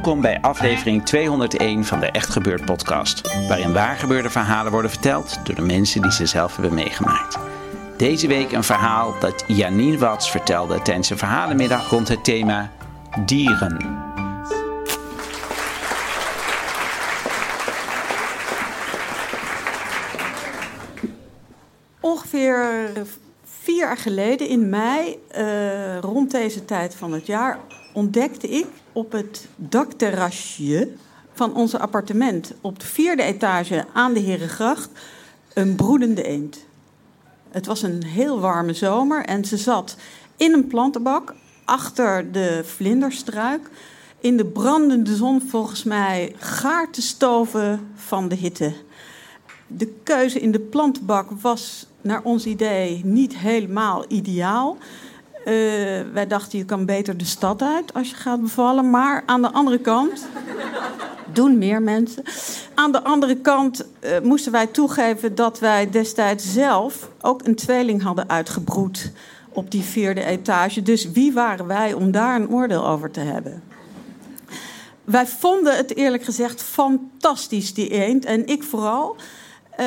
Welkom bij aflevering 201 van de Echt Gebeurd podcast, waarin waargebeurde verhalen worden verteld door de mensen die ze zelf hebben meegemaakt. Deze week een verhaal dat Janine Wats vertelde tijdens een verhalenmiddag rond het thema dieren. Ongeveer vier jaar geleden, in mei, eh, rond deze tijd van het jaar, ontdekte ik op het dakterrasje van ons appartement op de vierde etage aan de Herengracht een broedende eend. Het was een heel warme zomer en ze zat in een plantenbak achter de vlinderstruik in de brandende zon volgens mij gaar te stoven van de hitte. De keuze in de plantenbak was naar ons idee niet helemaal ideaal. Eh, wij dachten, je kan beter de stad uit als je gaat bevallen. Maar aan de andere kant, doen meer mensen. Aan de andere kant eh, moesten wij toegeven dat wij destijds zelf ook een tweeling hadden uitgebroed op die vierde etage. Dus wie waren wij om daar een oordeel over te hebben? Wij vonden het eerlijk gezegd fantastisch, die eend. En ik vooral. Uh,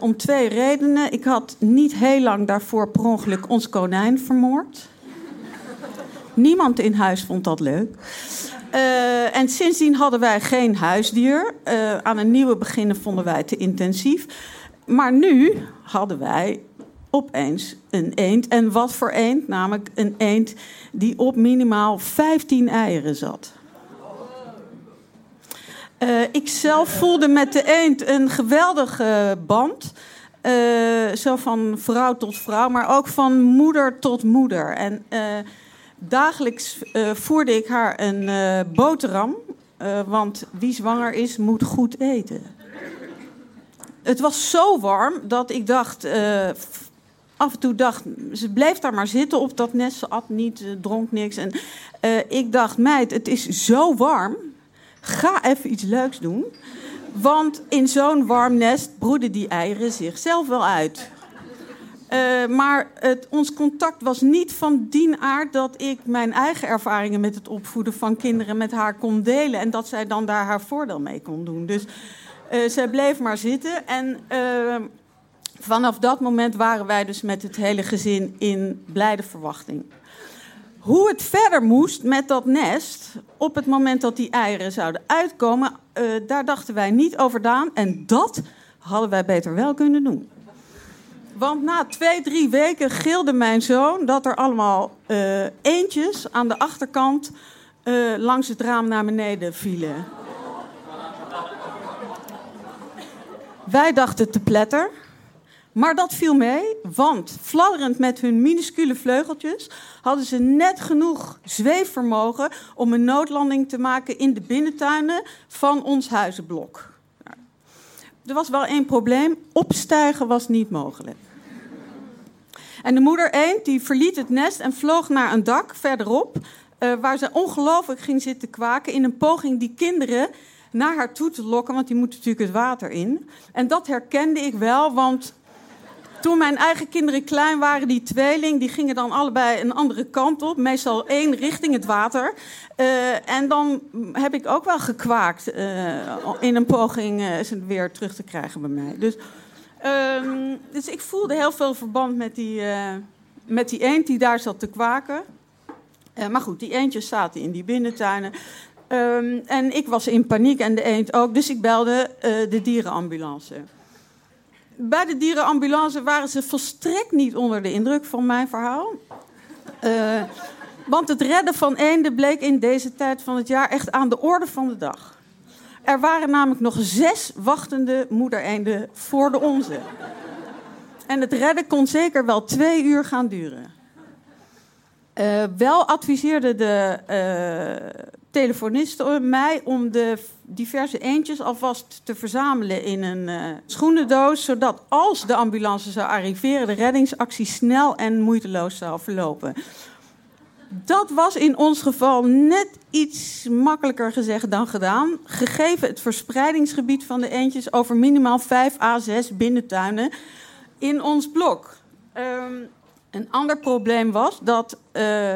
om twee redenen. Ik had niet heel lang daarvoor per ongeluk ons konijn vermoord. Niemand in huis vond dat leuk. Uh, en sindsdien hadden wij geen huisdier. Uh, aan een nieuwe beginnen vonden wij te intensief. Maar nu hadden wij opeens een eend. En wat voor eend? Namelijk een eend die op minimaal 15 eieren zat. Uh, ik zelf voelde met de eend een geweldige band. Zo van vrouw tot vrouw, maar ook van moeder tot moeder. En dagelijks voerde ik haar een boterham. want wie zwanger is, moet goed eten. Het was zo warm dat ik dacht. af en toe dacht, ze bleef daar maar zitten op dat nest. Ze at niet, dronk niks. En ik dacht, meid, het is zo warm ga even iets leuks doen. Want in zo'n warm nest broeden die eieren zichzelf wel uit. Uh, maar het, ons contact was niet van die aard dat ik mijn eigen ervaringen met het opvoeden van kinderen met haar kon delen. En dat zij dan daar haar voordeel mee kon doen. Dus uh, zij bleef maar zitten. En uh, vanaf dat moment waren wij dus met het hele gezin in blijde verwachting. Hoe het verder moest met dat nest, op het moment dat die eieren zouden uitkomen, daar dachten wij niet over na. En dat hadden wij beter wel kunnen doen. Want na twee, drie weken gilde mijn zoon dat er allemaal uh, eentjes aan de achterkant uh, langs het raam naar beneden vielen. Wij dachten te pletter. Maar dat viel mee, want fladderend met hun minuscule vleugeltjes hadden ze net genoeg zweefvermogen om een noodlanding te maken in de binnentuinen van ons huizenblok. Er was wel één probleem: opstijgen was niet mogelijk. En de moeder eend die verliet het nest en vloog naar een dak verderop, uh, waar ze ongelooflijk ging zitten kwaken in een poging die kinderen naar haar toe te lokken, want die moeten natuurlijk het water in. En dat herkende ik wel, want toen mijn eigen kinderen klein waren, die tweeling, die gingen dan allebei een andere kant op. Meestal één richting het water. Uh, en dan heb ik ook wel gekwaakt uh, in een poging ze weer terug te krijgen bij mij. Dus, um, dus ik voelde heel veel verband met die, met die eend die daar zat te kwaken. maar goed, die eendjes zaten in die binnentuinen. Ehm, en ik was in paniek en de eend ook, dus ik belde uh, de dierenambulance. Bij de dierenambulance waren ze volstrekt niet onder de indruk van mijn verhaal. Want het redden van eenden bleek in deze tijd van het jaar echt aan de orde van de dag. Er waren namelijk nog zes wachtende moedereenden voor de onze. En het redden kon zeker wel twee uur gaan duren. Uh, wel adviseerde de uh, telefonisten mij om de diverse eendjes alvast te verzamelen in een uh, schoenendoos, zodat als de ambulance zou arriveren, de reddingsactie snel en moeiteloos zou verlopen. Dat was in ons geval net iets makkelijker gezegd dan gedaan, gegeven het verspreidingsgebied van de eendjes over minimaal 5 à 6 binnentuinen in ons blok. Um, een ander probleem was dat uh,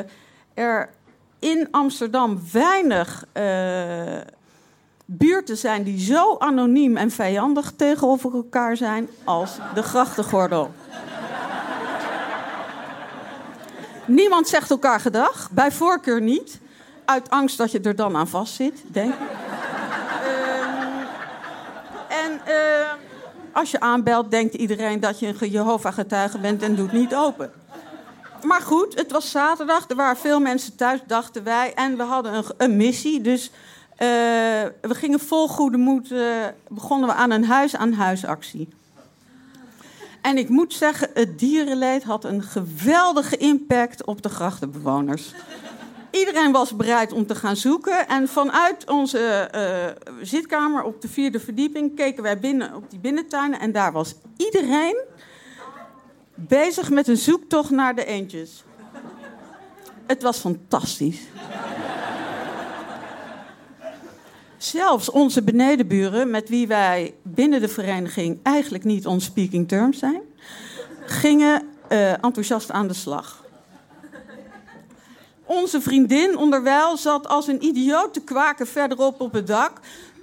er in Amsterdam weinig uh, buurten zijn die zo anoniem en vijandig tegenover elkaar zijn als de grachtengordel. Niemand zegt elkaar gedag, bij voorkeur niet. Uit angst dat je er dan aan vastzit, denk ik. uh, en uh, als je aanbelt, denkt iedereen dat je een Jehovah-getuige bent en doet niet open. Maar goed, het was zaterdag, er waren veel mensen thuis, dachten wij. En we hadden een, een missie, dus uh, we gingen vol goede moed... Uh, begonnen we aan een huis-aan-huis-actie. En ik moet zeggen, het dierenleed had een geweldige impact op de grachtenbewoners. Iedereen was bereid om te gaan zoeken. En vanuit onze uh, zitkamer op de vierde verdieping keken wij binnen op die binnentuinen. En daar was iedereen bezig met een zoektocht naar de eendjes. Het was fantastisch. Zelfs onze benedenburen, met wie wij binnen de vereniging eigenlijk niet on speaking terms zijn, gingen uh, enthousiast aan de slag. Onze vriendin onderwijl zat als een idioot te kwaken verderop op het dak,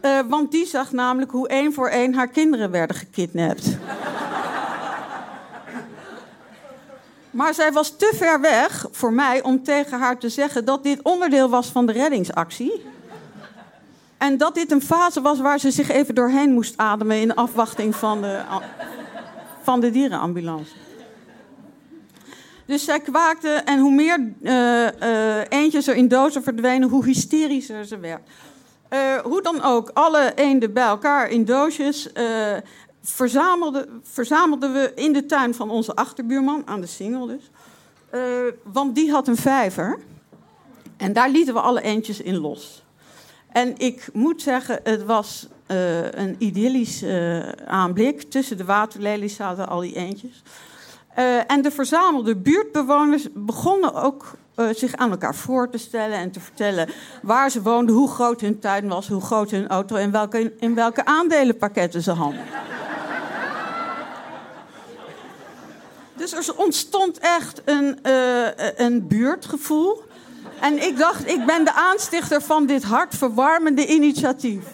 uh, want die zag namelijk hoe één voor één haar kinderen werden gekidnapt. Maar zij was te ver weg voor mij om tegen haar te zeggen dat dit onderdeel was van de reddingsactie. En dat dit een fase was waar ze zich even doorheen moest ademen in afwachting van de, van de dierenambulance. Dus zij kwaakte en hoe meer uh, uh, eentjes er in dozen verdwenen, hoe hysterischer ze werd. Uh, hoe dan ook, alle eenden bij elkaar in doosjes verzamelden, verzamelden we in de tuin van onze achterbuurman, aan de singel dus. want die had een vijver. En daar lieten we alle eendjes in los. En ik moet zeggen, het was uh, een idyllisch uh, aanblik. Tussen de waterlelies zaten al die eendjes. Uh, en de verzamelde buurtbewoners begonnen ook zich aan elkaar voor te stellen en te vertellen waar ze woonden, hoe groot hun tuin was, hoe groot hun auto en welke, in welke aandelenpakketten ze hadden. Dus er ontstond echt een, een buurtgevoel. En ik dacht, ik ben de aanstichter van dit hartverwarmende initiatief.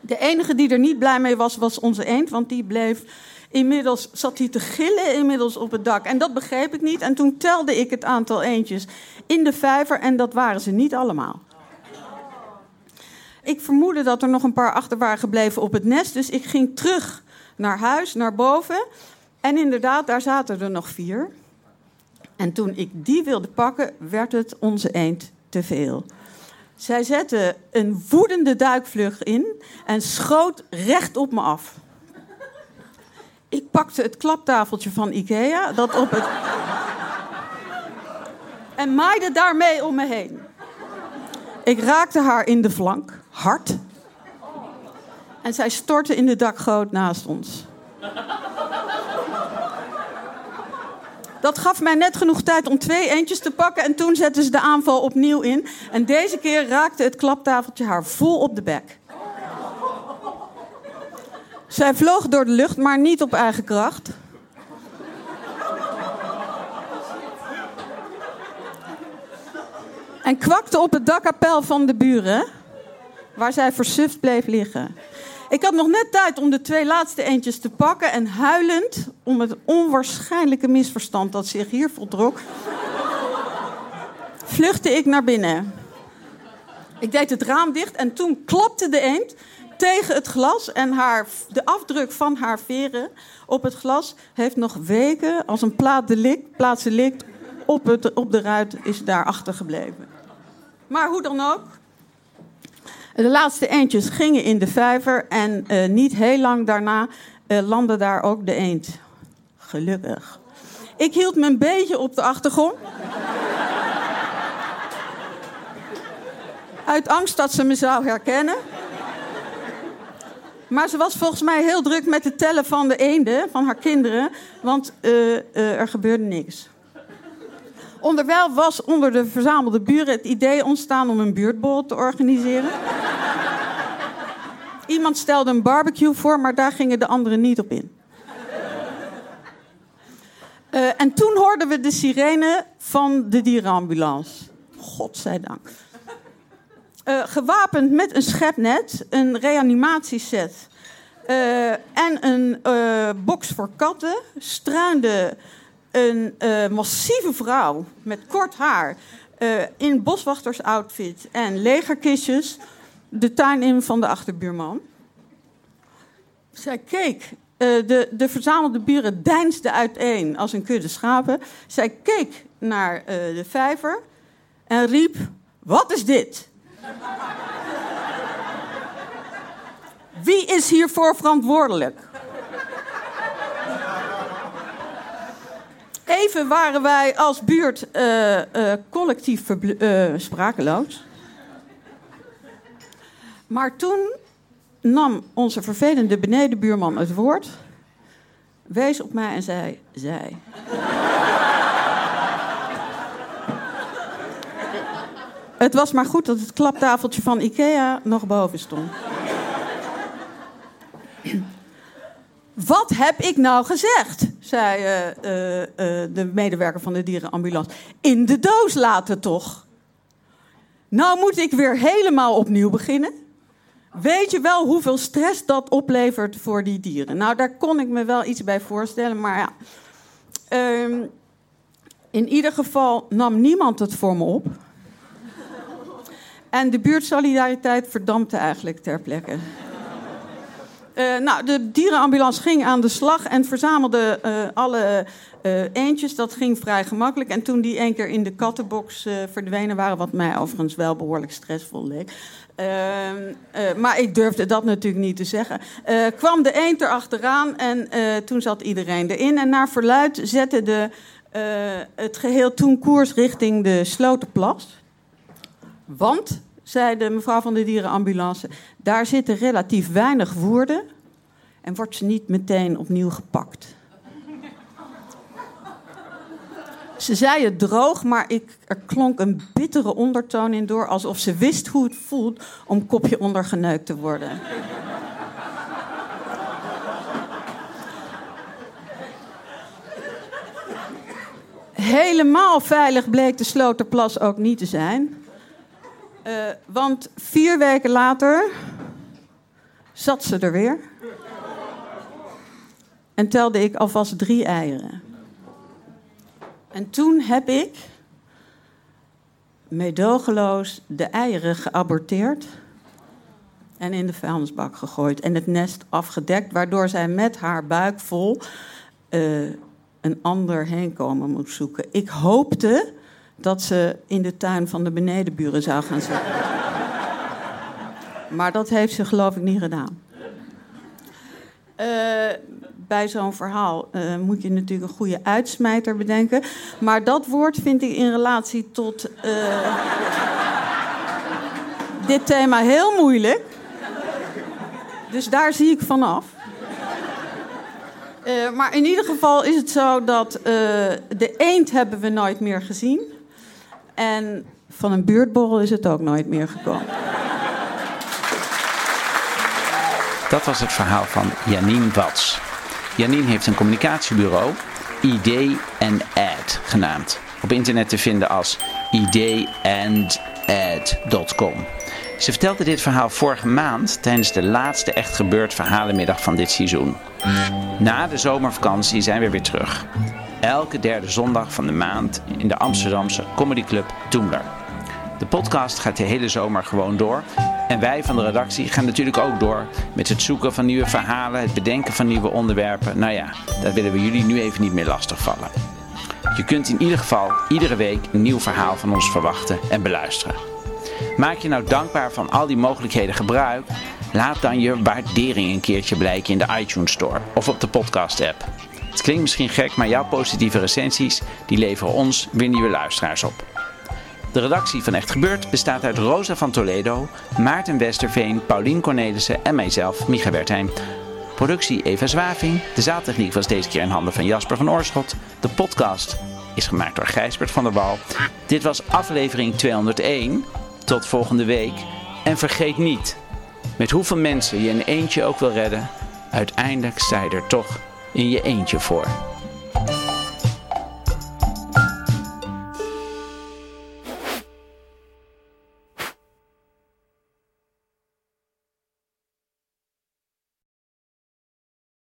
De enige die er niet blij mee was, was onze eend, want die bleef inmiddels, zat hij te gillen inmiddels op het dak. En dat begreep ik niet. En toen telde ik het aantal eendjes in de vijver en dat waren ze niet allemaal. Ik vermoedde dat er nog een paar achter waren gebleven op het nest, dus ik ging terug naar huis, naar boven. En inderdaad, daar zaten er nog vier. En toen ik die wilde pakken, werd het onze eend te veel. Zij zette een woedende duikvlucht in en schoot recht op me af. Ik pakte het klaptafeltje van Ikea, dat op het. en maaide daarmee om me heen. Ik raakte haar in de flank, hard. En zij stortte in de dakgoot naast ons. Dat gaf mij net genoeg tijd om twee eentjes te pakken en toen zetten ze de aanval opnieuw in. En deze keer raakte het klaptafeltje haar vol op de bek. Zij vloog door de lucht, maar niet op eigen kracht. En kwakte op het dakkapel van de buren, waar zij versuft bleef liggen. Ik had nog net tijd om de twee laatste eentjes te pakken en huilend om het onwaarschijnlijke misverstand dat zich hier voltrok, vluchtte ik naar binnen. Ik deed het raam dicht en toen klapte de eend tegen het glas. En haar, de afdruk van haar veren op het glas heeft nog weken als een plaat delict, plaatsdelict op, het, op de ruit is daar achtergebleven. Maar hoe dan ook. De laatste eendjes gingen in de vijver en uh, niet heel lang daarna uh, landde daar ook de eend. Gelukkig. Ik hield me een beetje op de achtergrond. Uit angst dat ze me zou herkennen. Maar ze was volgens mij heel druk met het tellen van de eenden, van haar kinderen, want uh, uh, er gebeurde niks. Onderwijl was onder de verzamelde buren het idee ontstaan om een buurtbol te organiseren. Iemand stelde een barbecue voor, maar daar gingen de anderen niet op in. Uh, en toen hoorden we de sirene van de dierenambulance. Godzijdank. Uh, gewapend met een schepnet, een reanimatieset uh, en een box voor katten, struinde een massieve vrouw met kort haar in boswachtersoutfit en legerkistjes de tuin in van de achterbuurman. Zij keek, de, de verzamelde buren deinsden uiteen als een kudde schapen. Zij keek naar de vijver en riep: Wat is dit? Wie is hiervoor verantwoordelijk? Even waren wij als buurt uh, collectief sprakeloos. Maar toen nam onze vervelende benedenbuurman het woord, wees op mij en zei: Zij. Het was maar goed dat het klaptafeltje van Ikea nog boven stond. Wat heb ik nou gezegd? zei uh, uh, uh, de medewerker van de dierenambulance. In de doos laten toch? Nou moet ik weer helemaal opnieuw beginnen. Weet je wel hoeveel stress dat oplevert voor die dieren? Nou, daar kon ik me wel iets bij voorstellen, maar ja. Ehm, in ieder geval nam niemand het voor me op. En de buurtsolidariteit verdampte eigenlijk ter plekke. Uh, nou, de dierenambulance ging aan de slag en verzamelde uh, alle uh, eendjes. Dat ging vrij gemakkelijk. En toen die één keer in de kattenbox verdwenen waren, wat mij overigens wel behoorlijk stressvol leek. Ehm, maar ik durfde dat natuurlijk niet te zeggen. kwam de eend erachteraan en toen zat iedereen erin. En naar verluid zette de, het geheel toen koers richting de Slotenplas. Want, zei de mevrouw van de dierenambulance, daar zitten relatief weinig woorden en wordt ze niet meteen opnieuw gepakt. Ze zei het droog, maar ik, er klonk een bittere ondertoon in door, alsof ze wist hoe het voelt om kopje ondergeneukt te worden. Helemaal veilig bleek de Sloterplas ook niet te zijn. Uh, want vier weken later zat ze er weer. En telde ik alvast drie eieren. En toen heb ik meedogenloos de eieren geaborteerd en in de vuilnisbak gegooid en het nest afgedekt, waardoor zij met haar buik vol uh, een ander heenkomen moet zoeken. Ik hoopte dat ze in de tuin van de benedenburen zou gaan zitten. maar dat heeft ze geloof ik niet gedaan. Uh, bij zo'n verhaal uh, moet je natuurlijk een goede uitsmijter bedenken. Maar dat woord vind ik in relatie tot uh, dit thema heel moeilijk. Dus daar zie ik vanaf. Uh, maar in ieder geval is het zo dat de eend hebben we nooit meer gezien. En van een buurtborrel is het ook nooit meer gekomen. Dat was het verhaal van Janine Wats. Janine heeft een communicatiebureau, ID Ad genaamd. Op internet te vinden als idandad.com. Ze vertelde dit verhaal vorige maand tijdens de laatste echt gebeurd verhalenmiddag van dit seizoen. Na de zomervakantie zijn we weer terug. Elke derde zondag van de maand in de Amsterdamse comedyclub Toemler. De podcast gaat de hele zomer gewoon door. En wij van de redactie gaan natuurlijk ook door met het zoeken van nieuwe verhalen, het bedenken van nieuwe onderwerpen. Nou ja, daar willen we jullie nu even niet meer lastigvallen. Je kunt in ieder geval iedere week een nieuw verhaal van ons verwachten en beluisteren. Maak je nou dankbaar van al die mogelijkheden gebruik? Laat dan je waardering een keertje blijken in de iTunes Store of op de podcast app. Het klinkt misschien gek, maar jouw positieve recensies die leveren ons weer nieuwe luisteraars op. De redactie van Echt Gebeurd bestaat uit Rosa van Toledo, Maarten Westerveen, Paulien Cornelissen en mijzelf, Micha Wertheim. Productie Eva Zwaving. De zaaltechniek was deze keer in handen van Jasper van Oorschot. De podcast is gemaakt door Gijsbert van der Wal. Dit was aflevering 201. Tot volgende week. En vergeet niet, met hoeveel mensen je in eentje ook wil redden, uiteindelijk sta je er toch in je eentje voor.